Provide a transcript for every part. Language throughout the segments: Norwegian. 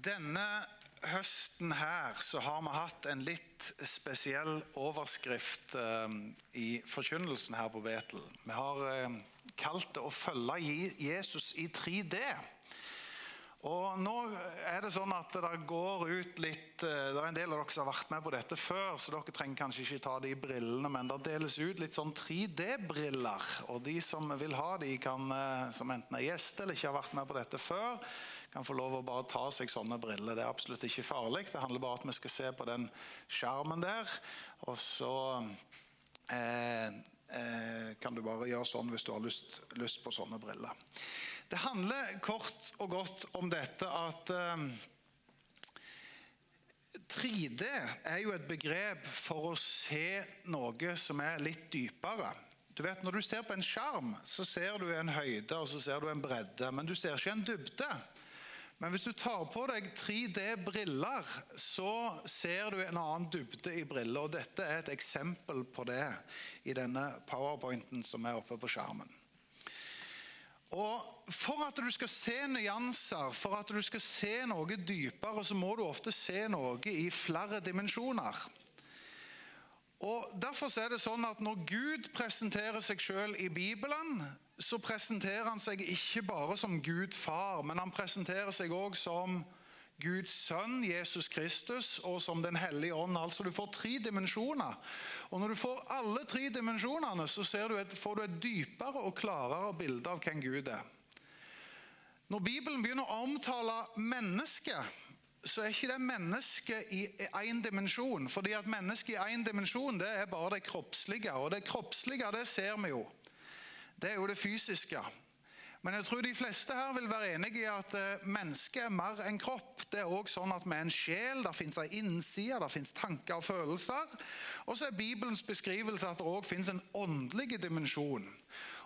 Denne høsten her så har vi hatt en litt spesiell overskrift eh, i forkynnelsen her på Betel. Vi har eh, kalt det 'Å følge Jesus i 3D'. Og nå er det sånn at det går ut litt eh, Det er en del av dere som har vært med på dette før, så dere trenger kanskje ikke ta de brillene, men det deles ut litt sånn 3D-briller. Og de som vil ha de, kan, eh, som enten er gjester eller ikke har vært med på dette før, kan få lov å bare ta seg sånne briller. Det er absolutt ikke farlig. Det handler bare om at vi skal se på den skjermen der. Og så eh, eh, kan du bare gjøre sånn hvis du har lyst, lyst på sånne briller. Det handler kort og godt om dette at um, 3D er jo et begrep for å se noe som er litt dypere. Du vet, Når du ser på en skjerm, så ser du en høyde og så ser du en bredde, men du ser ikke en dybde. Men hvis du tar på deg 3D-briller, så ser du en annen dybde i briller. og Dette er et eksempel på det i denne powerpointen som er oppe på skjermen. Og For at du skal se nyanser, for at du skal se noe dypere, så må du ofte se noe i flere dimensjoner. Og Derfor er det sånn at Når Gud presenterer seg selv i Bibelen, så presenterer han seg ikke bare som Gud far, men han presenterer seg òg som Guds sønn, Jesus Kristus, og som Den hellige ånd. Altså Du får tre dimensjoner. Og Når du får alle tre dimensjonene, så du et, får du et dypere og klarere bilde av hvem Gud er. Når Bibelen begynner å omtale mennesket, så er ikke det mennesket i én dimensjon. fordi at mennesket i én dimensjon det er bare det kroppslige. Og det kroppslige det ser vi jo. Det er jo det fysiske. Men jeg tror de fleste her vil være enige i at eh, mennesket er mer enn kropp. Det er også sånn at Vi er en sjel, det fins en innside, det fins tanker og følelser. Og så er Bibelens beskrivelse at det òg fins en åndelig dimensjon.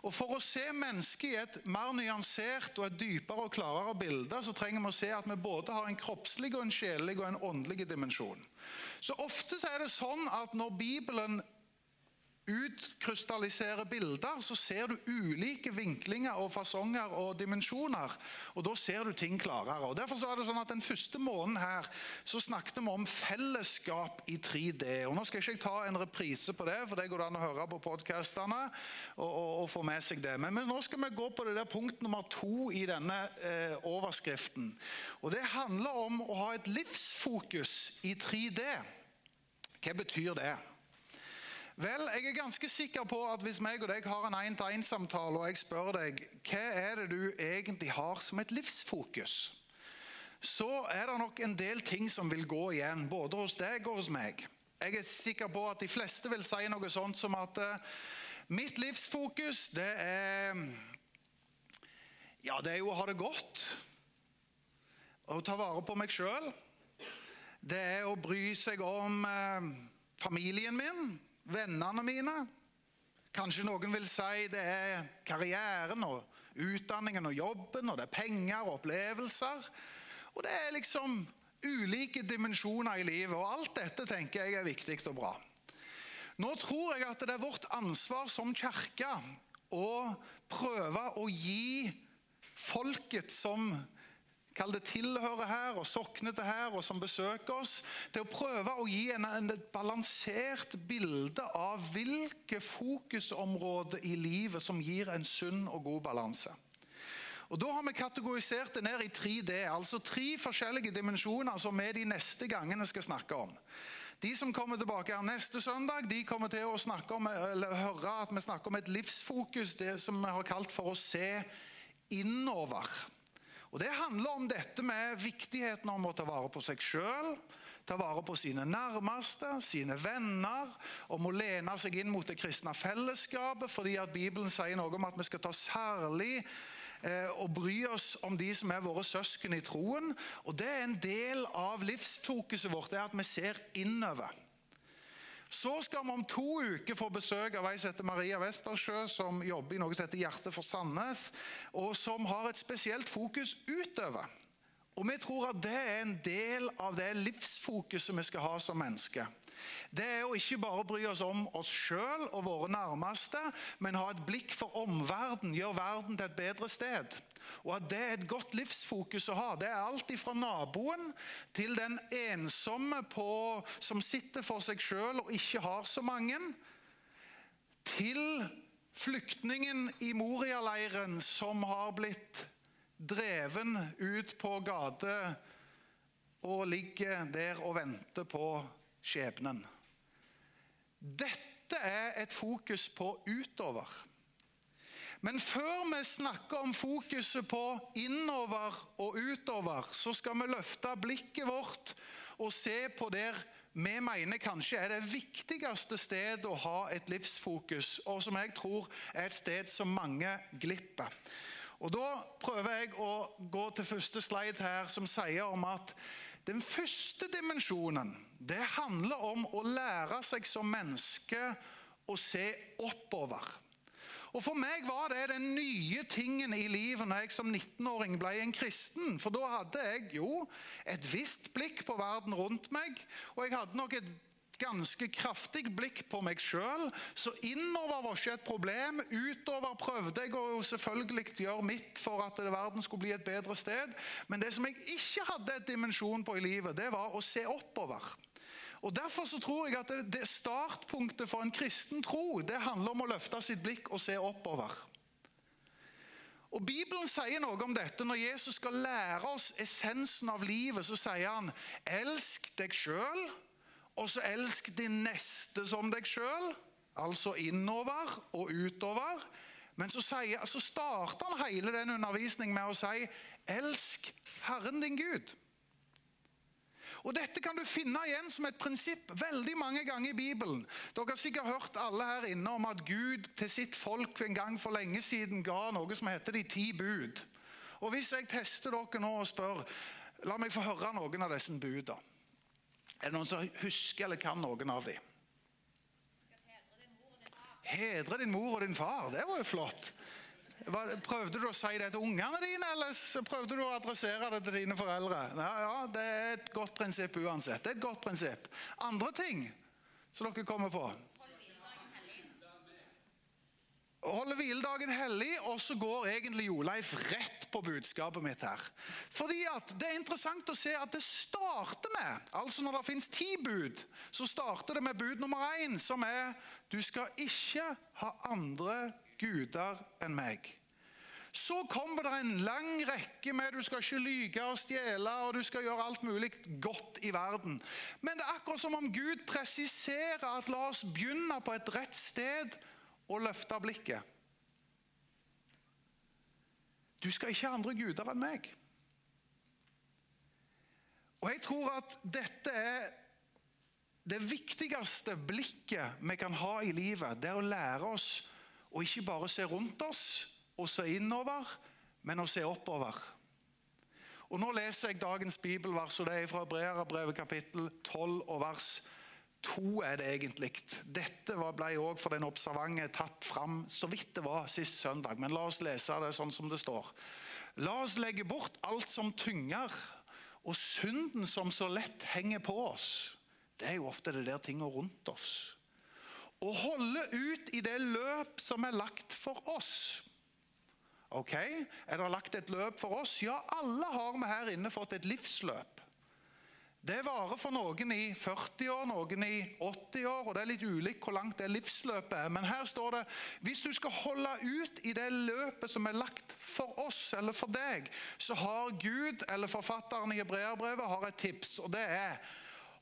Og For å se mennesket i et mer nyansert og et dypere og klarere bilde, så trenger vi å se at vi både har en kroppslig, og en sjelelig og en åndelig dimensjon. Så Ofte så er det sånn at når Bibelen utkrystalliserer bilder, så ser du ulike vinklinger og fasonger og dimensjoner. og Da ser du ting klarere. og derfor så er det sånn at Den første måneden her så snakket vi om fellesskap i 3D. og Nå skal jeg ikke ta en reprise på det, for det går det an å høre på podkastene og, og, og, få med seg det. Men, men, nå skal vi gå på det der punkt nummer to i denne eh, overskriften. og Det handler om å ha et livsfokus i 3D. Hva betyr det? Vel, jeg er ganske sikker på at hvis meg og deg har en én-til-én-samtale, og jeg spør deg hva er det du egentlig har som et livsfokus, så er det nok en del ting som vil gå igjen, både hos deg og hos meg. Jeg er sikker på at de fleste vil si noe sånt som at uh, mitt livsfokus, det er Ja, det er jo å ha det godt. Å ta vare på meg sjøl. Det er å bry seg om uh, familien min vennene mine. Kanskje noen vil si det er karrieren og utdanningen og jobben, og det er penger og opplevelser. Og det er liksom ulike dimensjoner i livet, og alt dette tenker jeg er viktig og bra. Nå tror jeg at det er vårt ansvar som kirke å prøve å gi folket som kall det tilhører her og sokner til her, og som besøker oss, til å prøve å gi en, en balansert bilde av hvilke fokusområder i livet som gir en sunn og god balanse. Og Da har vi kategorisert det ned i 3D, altså tre forskjellige dimensjoner som vi de neste gangene skal snakke om. De som kommer tilbake her neste søndag, de kommer til å om, høre at vi snakker om et livsfokus, det som vi har kalt for å se innover. Og Det handler om dette med viktigheten om å ta vare på seg sjøl, ta vare på sine nærmeste, sine venner, om å lene seg inn mot det kristne fellesskapet, fordi at Bibelen sier noe om at vi skal ta særlig eh, og bry oss om de som er våre søsken i troen. Og Det er en del av livsfokuset vårt, det er at vi ser innover. Så skal vi om to uker få besøk av ei som heter Maria Westersjø, som jobber i noe som heter Hjerte for Sandnes, og som har et spesielt fokus utover. Og Vi tror at det er en del av det livsfokuset vi skal ha som mennesker. Det er å ikke bare bry oss om oss sjøl og våre nærmeste, men ha et blikk for omverdenen, gjøre verden til et bedre sted. Og at det er et godt livsfokus å ha. Det er alt fra naboen til den ensomme på, som sitter for seg sjøl og ikke har så mange, til flyktningen i Moria-leiren som har blitt dreven ut på gate og ligger der og venter på skjebnen. Dette er et fokus på utover. Men før vi snakker om fokuset på innover og utover, så skal vi løfte blikket vårt og se på der vi mener kanskje er det viktigste stedet å ha et livsfokus, og som jeg tror er et sted som mange glipper. Og Da prøver jeg å gå til første slide her, som sier om at den første dimensjonen det handler om å lære seg som menneske å se oppover. Og For meg var det den nye tingen i livet når jeg som 19-åring ble en kristen. For da hadde jeg jo et visst blikk på verden rundt meg, og jeg hadde nok et ganske kraftig blikk på meg sjøl. Så innover var ikke et problem. Utover prøvde jeg å selvfølgelig gjøre mitt for at verden skulle bli et bedre sted. Men det som jeg ikke hadde et dimensjon på i livet, det var å se oppover. Og Derfor så tror jeg at det, det startpunktet for en kristen tro det handler om å løfte sitt blikk og se oppover. Og Bibelen sier noe om dette. Når Jesus skal lære oss essensen av livet, så sier han 'elsk deg sjøl' og så elsk din neste som deg sjøl, altså innover og utover. Men så, sier, så starter han hele den undervisningen med å si elsk Herren din Gud. Og Dette kan du finne igjen som et prinsipp veldig mange ganger i Bibelen. Dere har sikkert hørt alle her inne om at Gud til sitt folk en gang for lenge siden ga noe som heter de ti bud. Og Hvis jeg tester dere nå og spør La meg få høre noen av disse budene. Er det noen som husker eller kan noen av dem? Hedre din mor og din far. Det var jo flott. Prøvde du å si det til ungene dine, eller prøvde du å adressere det til dine foreldre? Ja, ja, Det er et godt prinsipp uansett. Det er et godt prinsipp. Andre ting som dere kommer på? Holder hviledagen hellig, og så går egentlig Joleif rett på budskapet mitt her. Fordi at Det er interessant å se at det starter med altså Når det finnes ti bud, så starter det med bud nummer én, som er du skal ikke ha andre guder enn meg. Så kommer det en lang rekke med du skal ikke lyge og stjele og du skal gjøre alt mulig godt i verden. Men det er akkurat som om Gud presiserer at la oss begynne på et rett sted og løfte blikket. Du skal ikke ha andre guder enn meg. Og Jeg tror at dette er det viktigste blikket vi kan ha i livet. Det er å lære oss å ikke bare se rundt oss og se innover, men å se oppover. Og Nå leser jeg dagens bibelvers, og det er fra Breerbrevet kapittel 12 og vers 12 to er det egentlig. Dette ble òg for den observante tatt fram så vidt det var sist søndag. Men la oss lese det sånn som det står. La oss legge bort alt som tynger, og synden som så lett henger på oss. Det er jo ofte det der tingene rundt oss. Å holde ut i det løp som er lagt for oss. Ok, Er det lagt et løp for oss? Ja, alle har vi her inne fått et livsløp. Det varer for noen i 40 år, noen i 80 år, og det er litt ulikt hvor langt det livsløpet er. Men her står det hvis du skal holde ut i det løpet som er lagt for oss eller for deg, så har Gud, eller forfatteren i Hebreerbrevet, et tips, og det er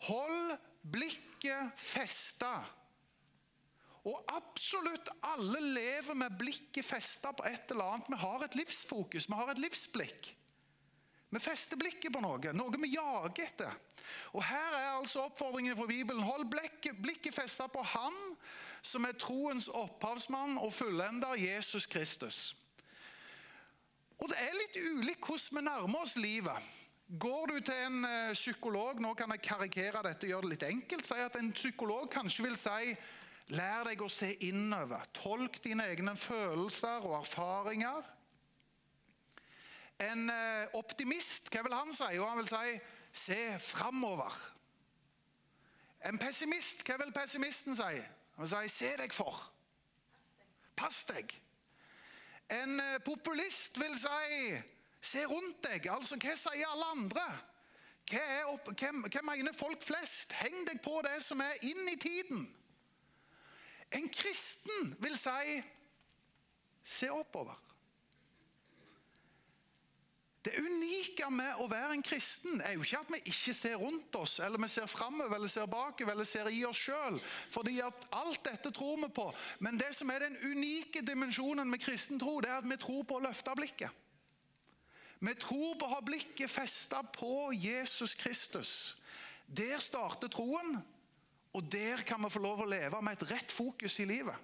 hold blikket festa. Og absolutt alle lever med blikket festa på et eller annet. Vi har et livsfokus, vi har et livsblikk. Vi fester blikket på noe, noe vi jager etter. Og Her er altså oppfordringen fra Bibelen. Hold blikket, blikket festet på Han som er troens opphavsmann og fullender, Jesus Kristus. Og Det er litt ulikt hvordan vi nærmer oss livet. Går du til en uh, psykolog Nå kan jeg karikere dette og gjøre det litt enkelt. Si at En psykolog kanskje vil si lær deg å se innover. Tolk dine egne følelser og erfaringer. En eh, optimist, hva vil han si? Jo, han vil si se framover. En pessimist, hva vil pessimisten si? Han vil si 'se deg for'. Pass deg. En eh, populist vil si 'se rundt deg'. Altså, hva sier alle andre? Hva, opp, hva, hva mener folk flest? Heng deg på det som er inn i tiden. En kristen vil si 'se oppover'. Det unike med å være en kristen er jo ikke at vi ikke ser rundt oss, eller vi ser framover eller ser bakover eller ser i oss sjøl. Fordi at alt dette tror vi på. Men det som er den unike dimensjonen med kristen tro, det er at vi tror på å løfte blikket. Vi tror på å ha blikket festa på Jesus Kristus. Der starter troen, og der kan vi få lov å leve med et rett fokus i livet.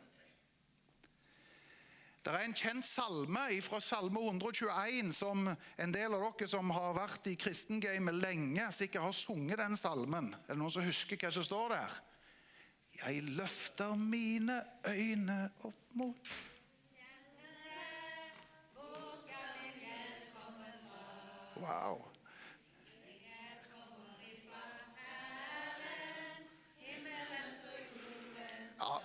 Det er en kjent salme fra Salme 121 som en del av dere som har vært i kristengamet lenge, sikkert har sunget den salmen. Er det noen som husker hva som står der? Jeg løfter mine øyne opp mot Wow.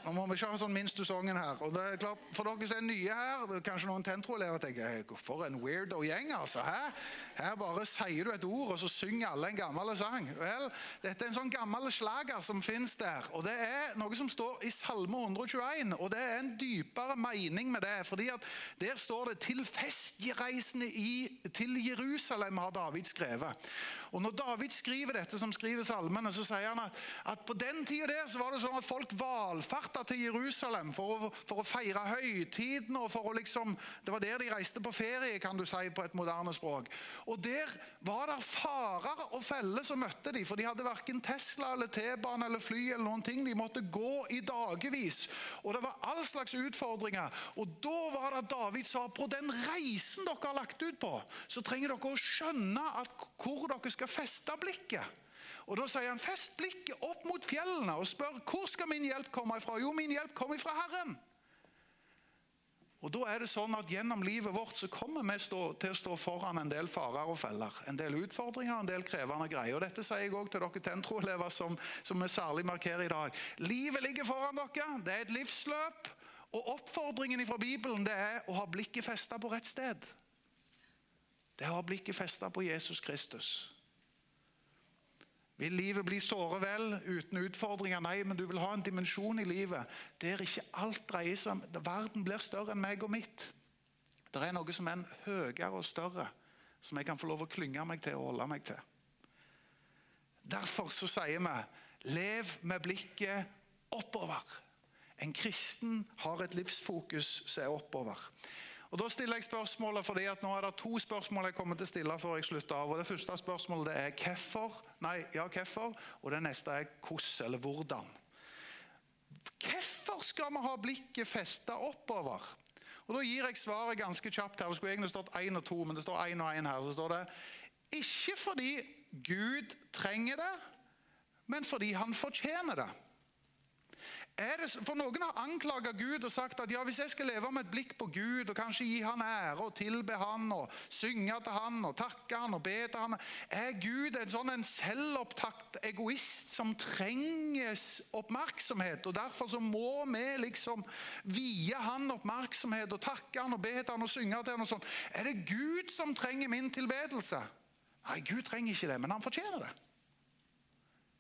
Nå må vi ikke ha sånn minst sangen her. Og det er klart, For dere som er nye her, det er kanskje noen tentroelever tenker for en weirdo-gjeng. altså. Hæ? her bare sier du et ord, og så synger alle en gammel sang. Vel, Dette er en sånn gammel slager som fins der. og Det er noe som står i Salme 121, og det er en dypere mening med det. fordi at Der står det 'til festreisende til Jerusalem', har David skrevet. Og Når David skriver dette, som skriver salmene, så sier han at, at på den tida der så var det sånn at folk valfarta til Jerusalem for å, for å feire høytiden. og for å liksom, Det var der de reiste på ferie, kan du si på et moderne språk. Og Der var det farer og feller som møtte de, for de hadde verken Tesla eller T-bane eller fly. eller noen ting. De måtte gå i dagevis. Og det var all slags utfordringer. Og Da var det David sa på den reisen dere har lagt ut på, så trenger dere å skjønne at hvor dere skal feste blikket. Og Da sier han fest blikket opp mot fjellene og spør hvor skal min hjelp komme ifra. Jo, min hjelp kommer ifra Herren. Og da er det sånn at Gjennom livet vårt så kommer vi stå, til å stå foran en del farer og feller. En del utfordringer en del krevende greier. Og Dette sier jeg også til dere tentroelever som, som vi særlig markerer i dag. Livet ligger foran dere. Det er et livsløp. Og oppfordringen fra Bibelen det er å ha blikket festa på rett sted. Det er å ha blikket festa på Jesus Kristus. Vil livet bli såre vel uten utfordringer? Nei, men du vil ha en dimensjon i livet der ikke alt dreier seg om Verden blir større enn meg og mitt. Det er noe som er en høyere og større, som jeg kan få lov å klynge meg til og holde meg til. Derfor så sier vi lev med blikket oppover. En kristen har et livsfokus som er oppover. Og Da stiller jeg spørsmålet, fordi at nå er det to spørsmål jeg kommer til å stille før jeg slutter av. og Det første spørsmålet er hvorfor, nei, ja, hvorfor, og det neste er hvordan eller hvordan. Hvorfor skal vi ha blikket festa oppover? Og Da gir jeg svaret ganske kjapt. her. Det skulle egentlig stått én og to, men det står én og én her. Så står det ikke fordi Gud trenger det, men fordi han fortjener det. Det, for Noen har anklaga Gud og sagt at ja, hvis jeg skal leve med et blikk på Gud og kanskje gi han ære og tilbe han og synge til han og takke han og be til han Er Gud en sånn en selvopptatt egoist som trenges oppmerksomhet? og Derfor så må vi liksom vie han oppmerksomhet og takke han og be til han og synge til han og sånn. Er det Gud som trenger min tilbedelse? Nei, Gud trenger ikke det, men han fortjener det.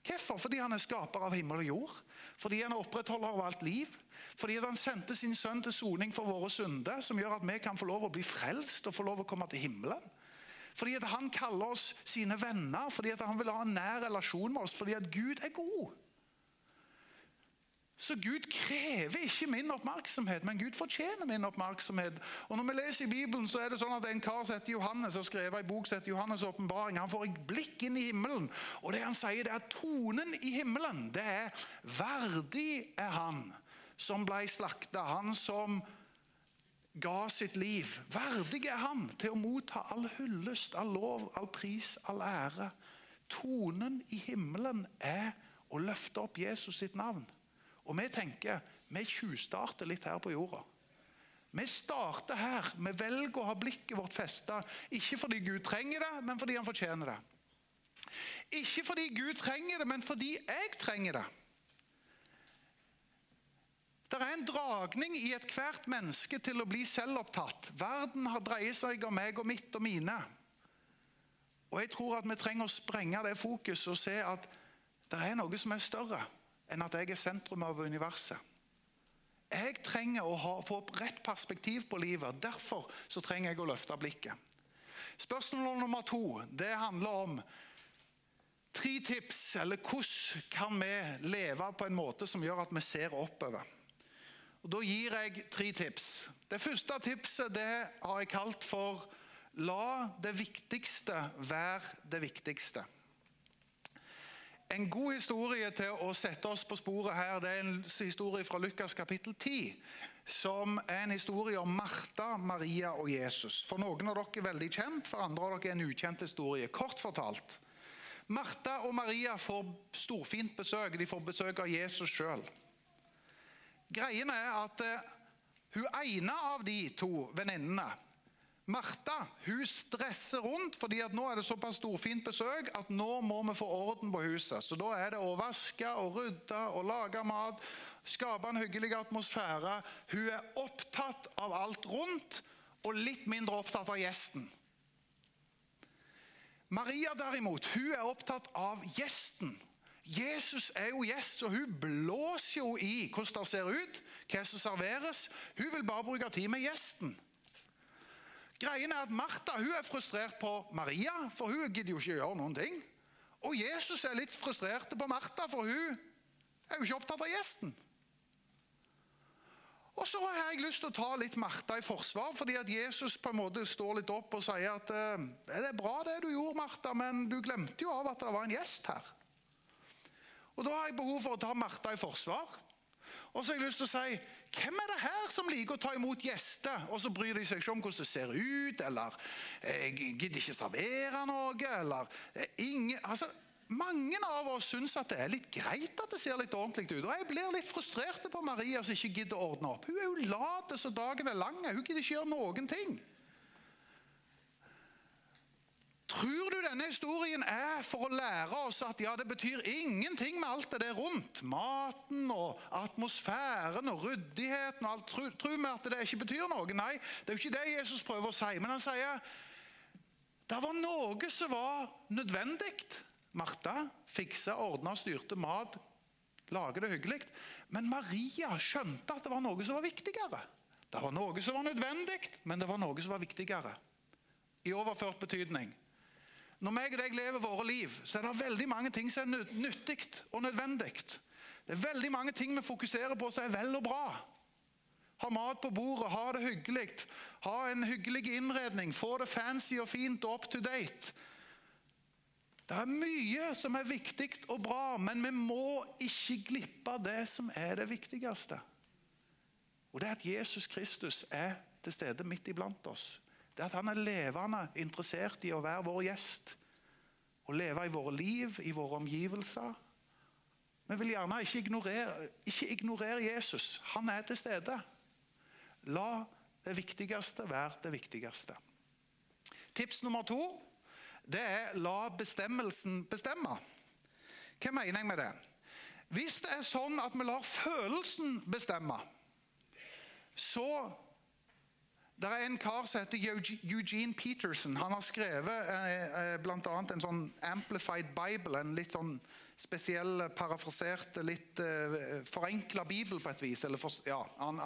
Hvorfor? Fordi han er skaper av himmel og jord. Fordi han er opprettholder av alt liv. Fordi han sendte sin sønn til soning for våre synder, som gjør at vi kan få lov å bli frelst og få lov å komme til himmelen. Fordi han kaller oss sine venner, fordi han vil ha en nær relasjon med oss, fordi Gud er god. Så Gud krever ikke min oppmerksomhet, men Gud fortjener min oppmerksomhet. Og når vi leser i Bibelen, så er det sånn at en kar som heter Johannes har skrevet en bok som heter Johannes' åpenbaring. Han får et blikk inn i himmelen, og det han sier, det er tonen i himmelen. Det er verdig er han som ble slakta, han som ga sitt liv. Verdig er han til å motta all hyllest, all lov, all pris, all ære. Tonen i himmelen er å løfte opp Jesus sitt navn. Og vi tenker vi tjuvstarter litt her på jorda. Vi starter her. Vi velger å ha blikket vårt festa, ikke fordi Gud trenger det, men fordi han fortjener det. Ikke fordi Gud trenger det, men fordi jeg trenger det. Det er en dragning i ethvert menneske til å bli selvopptatt. Verden har dreiet seg om meg og mitt og mine. Og jeg tror at vi trenger å sprenge det fokuset og se at det er noe som er større enn at jeg er sentrum av universet. Jeg trenger å ha, få rett perspektiv på livet. Derfor så trenger jeg å løfte blikket. Spørsmål nummer to det handler om tre tips, eller hvordan kan vi leve på en måte som gjør at vi ser oppover. Og Da gir jeg tre tips. Det første tipset det har jeg kalt for 'la det viktigste være det viktigste'. En god historie til å sette oss på sporet her, det er en historie fra Lukas kapittel 10. Som er en historie om Martha, Maria og Jesus. For noen av dere er veldig kjent, for andre av dere er en ukjent historie. Kort fortalt. Martha og Maria får storfint besøk. De får besøk av Jesus sjøl. Greien er at uh, hun ene av de to venninnene, Martha, hun stresser rundt fordi at nå er det såpass storfint besøk at nå må vi få orden på huset. Så da er det å vaske og rydde og lage mat, skape en hyggelig atmosfære. Hun er opptatt av alt rundt og litt mindre opptatt av gjesten. Maria derimot, hun er opptatt av gjesten. Jesus er jo gjest, så hun blåser jo i hvordan det ser ut, hva som serveres. Hun vil bare bruke tid med gjesten. Greien er at Martha hun er frustrert på Maria, for hun gidder jo ikke å gjøre noen ting. Og Jesus er litt frustrert på Martha, for hun er jo ikke opptatt av gjesten. Og så har jeg lyst til å ta litt Martha i forsvar, fordi at Jesus på en måte står litt opp og sier at eh, det er bra det du gjorde, Martha, men du glemte jo av at det var en gjest her. Og Da har jeg behov for å ta Martha i forsvar. Og så har jeg lyst til å si hvem er det her som liker å ta imot gjester, og så bryr de seg ikke om hvordan det ser ut, eller eh, gidder ikke servere noe, eller eh, ingen, altså, Mange av oss syns at det er litt greit at det ser litt ordentlig ut. Og jeg blir litt frustrert på Maria som ikke gidder å ordne opp. Hun er jo lat så dagen er lang. Hun gidder ikke gjøre noen ting. Tror du denne historien er for å lære oss at ja, det betyr ingenting med alt det der rundt? Maten og atmosfæren og ryddigheten og alt. Tror, vi at det ikke betyr noe? Nei, det er jo ikke det Jesus prøver å si. Men han sier det var noe som var nødvendig. Martha fiksa, ordna, styrte mat, lage det hyggelig. Men Maria skjønte at det var noe som var viktigere. Det var noe som var nødvendig, men det var noe som var viktigere. I overført betydning. Når meg og deg lever våre liv, så er det veldig mange ting som er nyttig og nødvendig. Det er veldig mange ting vi fokuserer på som er vel og bra. Ha mat på bordet, ha det hyggelig, ha en hyggelig innredning, få det fancy og fint og up to date. Det er mye som er viktig og bra, men vi må ikke glippe det som er det viktigste. Og det er at Jesus Kristus er til stede midt iblant oss det er at han er levende interessert i å være vår gjest. Å leve i våre liv, i våre omgivelser. Vi vil gjerne ikke ignorere, ikke ignorere Jesus. Han er til stede. La det viktigste være det viktigste. Tips nummer to det er la bestemmelsen bestemme. Hva mener jeg med det? Hvis det er sånn at vi lar følelsen bestemme, så det er en kar som heter Eugene Peterson. Han har skrevet eh, eh bl.a. en sånn Amplified Bible, en litt sånn spesiell, parafrasert, litt eh, forenkla bibel på et vis. For, ja, han,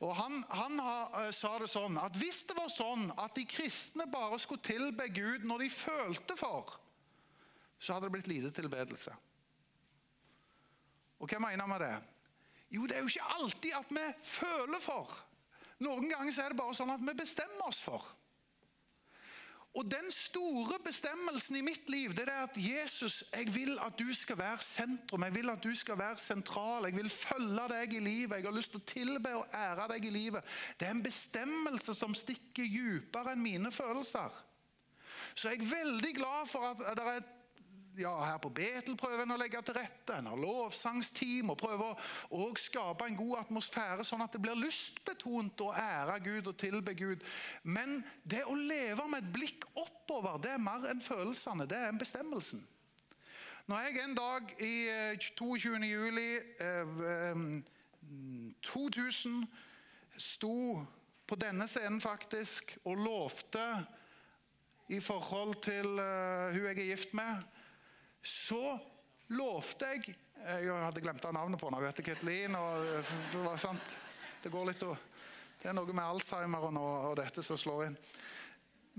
og han, han har, eh, sa det sånn at hvis det var sånn at de kristne bare skulle tilbe Gud når de følte for, så hadde det blitt lite tilbedelse. Og hva mener han med det? Jo, det er jo ikke alltid at vi føler for. Noen ganger er det bare sånn at vi bestemmer oss for. Og Den store bestemmelsen i mitt liv det er at Jesus, jeg vil at du skal være sentrum. Jeg vil at du skal være sentral. Jeg vil følge deg i livet. Jeg har lyst til å tilbe og ære deg i livet. Det er en bestemmelse som stikker dypere enn mine følelser. Så jeg er veldig glad for at det er ja, her på Betel prøver en å legge til rette. En har lovsangsteam og prøver å skape en god atmosfære, sånn at det blir lystbetont å ære Gud og tilbe Gud. Men det å leve med et blikk oppover, det er mer enn følelsene. Det er en bestemmelsen. Når jeg en dag i 22. Eh, juli 2000 eh, sto på denne scenen faktisk og lovte i forhold til uh, hun jeg er gift med, så lovte jeg Jeg hadde glemt av navnet på henne. Hun heter Ketlin. og det, var sant. det går litt Det er noe med Alzheimer og, og dette som slår inn.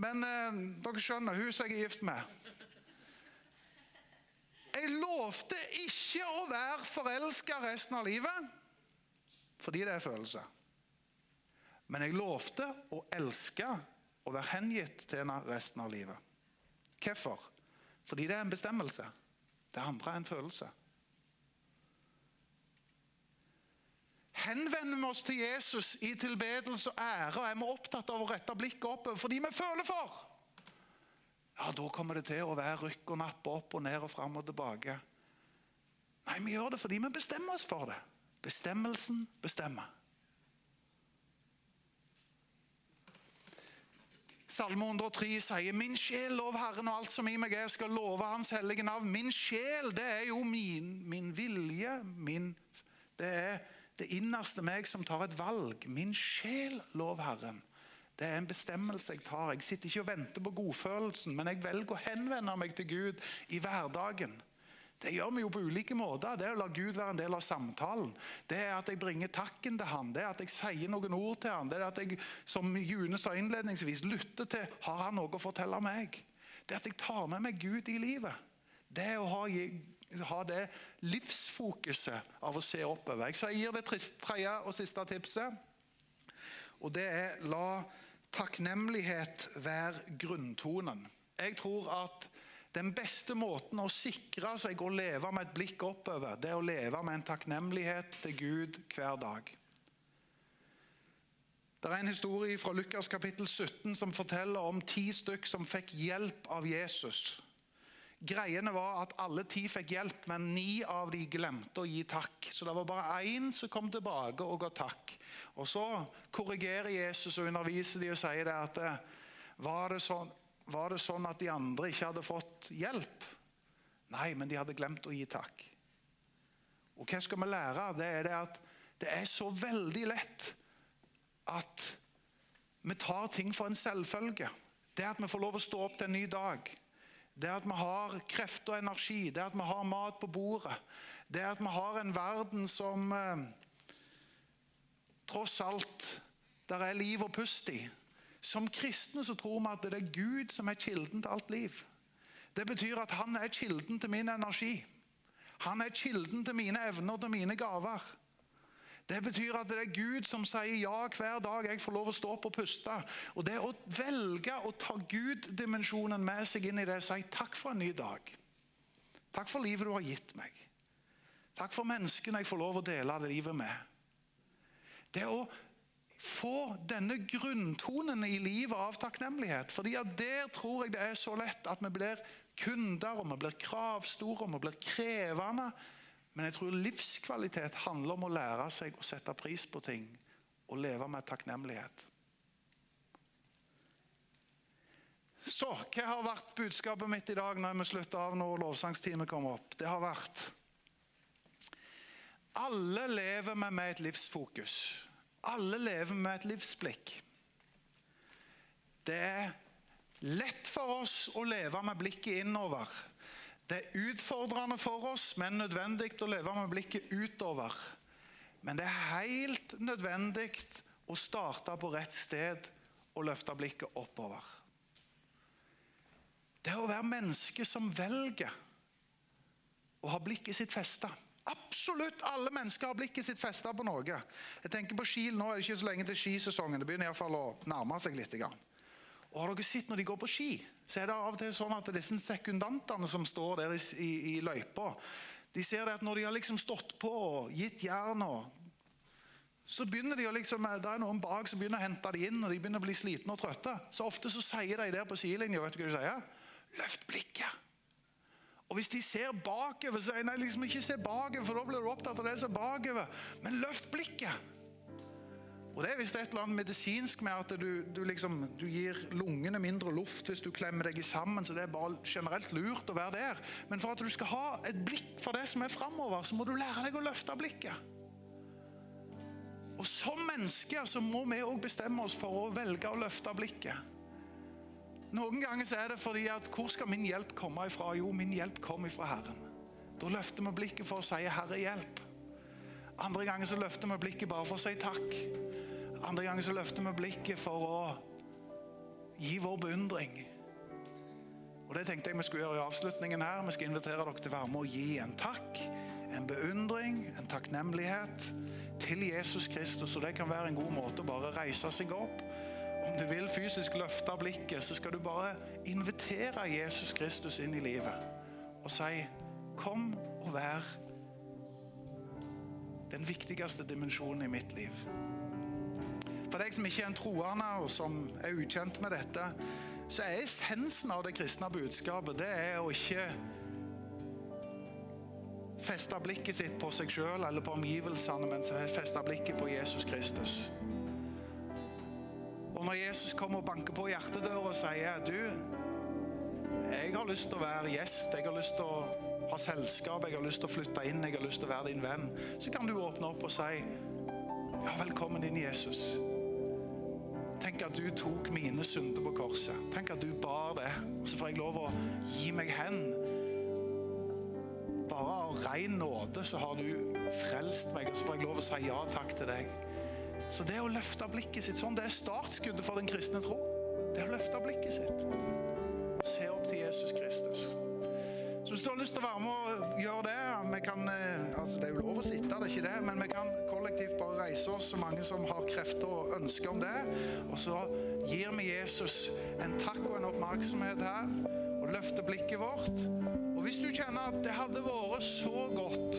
Men eh, dere skjønner, hun som jeg er gift med Jeg lovte ikke å være forelska resten av livet, fordi det er følelse. Men jeg lovte å elske og være hengitt til henne resten av livet. Hvorfor? Fordi det er en bestemmelse. Det andre er en følelse. Henvender vi oss til Jesus i tilbedelse og ære, og er vi opptatt av å rette blikket oppover fordi vi føler for, ja, da kommer det til å være rykk og nappe opp og ned og fram og tilbake. Nei, vi gjør det fordi vi bestemmer oss for det. Bestemmelsen bestemmer. Salme 103 sier 'Min sjel, lov Herren og alt som i meg er, skal love Hans hellige navn'. Min sjel, det er jo min, min vilje. Min, det er det innerste meg som tar et valg. Min sjel, lov Herren. Det er en bestemmelse jeg tar. Jeg sitter ikke og venter på godfølelsen, men jeg velger å henvende meg til Gud i hverdagen. Det gjør vi jo på ulike måter. Det er å la Gud være en del av samtalen. Det er at jeg bringer takken til han. Det er at jeg sier noen ord til han. Det er at jeg, som June sa innledningsvis, lytter til har han noe å fortelle meg. Det er at jeg tar med meg Gud i livet. Det er å ha, ha det livsfokuset av å se oppover. Så Jeg gir det tredje og siste tipset. Og det er la takknemlighet være grunntonen. Jeg tror at den beste måten å sikre seg å leve med et blikk oppover, det er å leve med en takknemlighet til Gud hver dag. Det er en historie fra Lukas kapittel 17 som forteller om ti stykk som fikk hjelp av Jesus. Greiene var at alle ti fikk hjelp, men ni av de glemte å gi takk. Så det var bare én som kom tilbake og ga takk. Og Så korrigerer Jesus og underviser de og sier det at eh, var det sånn var det sånn at de andre ikke hadde fått hjelp? Nei, men de hadde glemt å gi takk. Og hva skal vi lære? Det er det at det er så veldig lett at vi tar ting for en selvfølge. Det at vi får lov å stå opp til en ny dag. Det at vi har kreft og energi. Det at vi har mat på bordet. Det at vi har en verden som eh, tross alt der er liv og pust i. Som kristne så tror vi at det er Gud som er kilden til alt liv. Det betyr at han er kilden til min energi. Han er kilden til mine evner og til mine gaver. Det betyr at det er Gud som sier ja hver dag jeg får lov å stå opp og puste. Og Det å velge å ta Gud-dimensjonen med seg inn i det og si takk for en ny dag. Takk for livet du har gitt meg. Takk for menneskene jeg får lov å dele det livet med. Det å få denne grunntonen i livet av takknemlighet. Fordi at Der tror jeg det er så lett at vi blir kunder, og vi blir kravstore og vi blir krevende. Men jeg tror livskvalitet handler om å lære seg å sette pris på ting og leve med takknemlighet. Så hva har vært budskapet mitt i dag når vi slutter av når lovsangstimen kommer opp? Det har vært Alle lever med, med et livsfokus. Alle lever med et livsblikk. Det er lett for oss å leve med blikket innover. Det er utfordrende for oss, men nødvendig å leve med blikket utover. Men det er helt nødvendig å starte på rett sted og løfte blikket oppover. Det er å være menneske som velger å ha blikket sitt festa. Absolutt alle mennesker har blikket sitt festa på noe. Jeg tenker på Kiel, Nå er det ikke så lenge til skisesongen. Det begynner i fall å nærme seg litt. Og har dere sett Når de går på ski, så er det av og til sånn at disse sekundantene som står der i, i, i løypa, de ser at når de har liksom stått på og gitt jern så begynner de å liksom, Det er noen bak som begynner å hente dem inn, og de begynner å bli slitne og trøtte. Så ofte så sier de der på sidelinja vet du hva de sier? Løft blikket! Og Hvis de ser bakover, så sier nei, liksom ikke se bakover, for da blir du opptatt av det som er bakover. Men løft blikket. Og Det er visst et eller annet medisinsk med at du, du, liksom, du, gir lungene mindre luft hvis du klemmer deg sammen. så Det er bare generelt lurt å være der. Men for at du skal ha et blikk for det som er framover, så må du lære deg å løfte blikket. Og Som mennesker så må vi òg bestemme oss for å velge å løfte blikket. Noen ganger så er det fordi at hvor skal min hjelp komme ifra? Jo, min hjelp kommer ifra Herren. Da løfter vi blikket for å si 'Herre, hjelp'. Andre ganger så løfter vi blikket bare for å si takk. Andre ganger så løfter vi blikket for å gi vår beundring. Og Det tenkte jeg vi skulle gjøre i avslutningen her. Vi skal invitere dere til å være med og gi en takk, en beundring, en takknemlighet til Jesus Kristus. Og Det kan være en god måte å bare reise seg opp. Om du vil fysisk løfte blikket, så skal du bare invitere Jesus Kristus inn i livet og si 'Kom og vær den viktigste dimensjonen i mitt liv'. For deg som ikke er en troende, og som er ukjent med dette, så er essensen av det kristne budskapet det er å ikke feste blikket sitt på seg sjøl eller på omgivelsene, men feste blikket på Jesus Kristus. Og når Jesus kommer og banker på hjertedøra og sier du, jeg har lyst til å være gjest, jeg har lyst til å ha selskap, jeg har lyst til å flytte inn, jeg har lyst til å være din venn, så kan du åpne opp og si ja, velkommen inn, Jesus. Tenk at du tok mine synder på korset. Tenk at du bar det. Og så får jeg lov å gi meg hen. Bare av ren nåde så har du frelst meg, og så får jeg lov å si ja takk til deg. Så det å løfte blikket sitt sånn, det er startskuddet for den kristne tro. Det er å løfte blikket sitt. Se opp til Jesus Kristus. Så hvis du har lyst til å være med og gjøre det kan, eh, altså Det er jo lov å sitte, det er ikke det, men vi kan kollektivt bare reise oss, så mange som har krefter og ønsker om det. Og så gir vi Jesus en takk og en oppmerksomhet her, og løfter blikket vårt. Og hvis du kjenner at det hadde vært så godt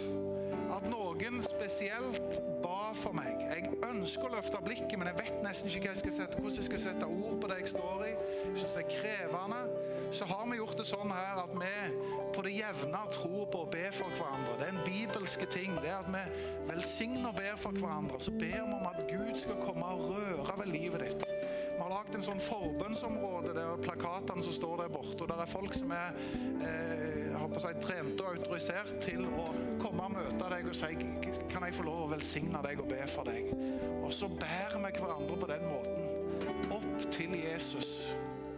at noen spesielt ba for meg Jeg ønsker å løfte blikket, men jeg vet nesten ikke jeg sette, hvordan jeg skal sette ord på det jeg står i. Jeg syns det er krevende. Så har vi gjort det sånn her at vi på det jevne tror på å be for hverandre. Det er en bibelske ting. Det er at vi velsigner og ber for hverandre. Så ber vi om at Gud skal komme og røre ved livet ditt. Vi har lagd en sånn forbønnsområde der plakatene som står der borte. og Der er folk som er eh, si, trente og autorisert til å komme og møte deg og si kan jeg få lov å velsigne deg og be for deg. Og så bærer vi hverandre på den måten opp til Jesus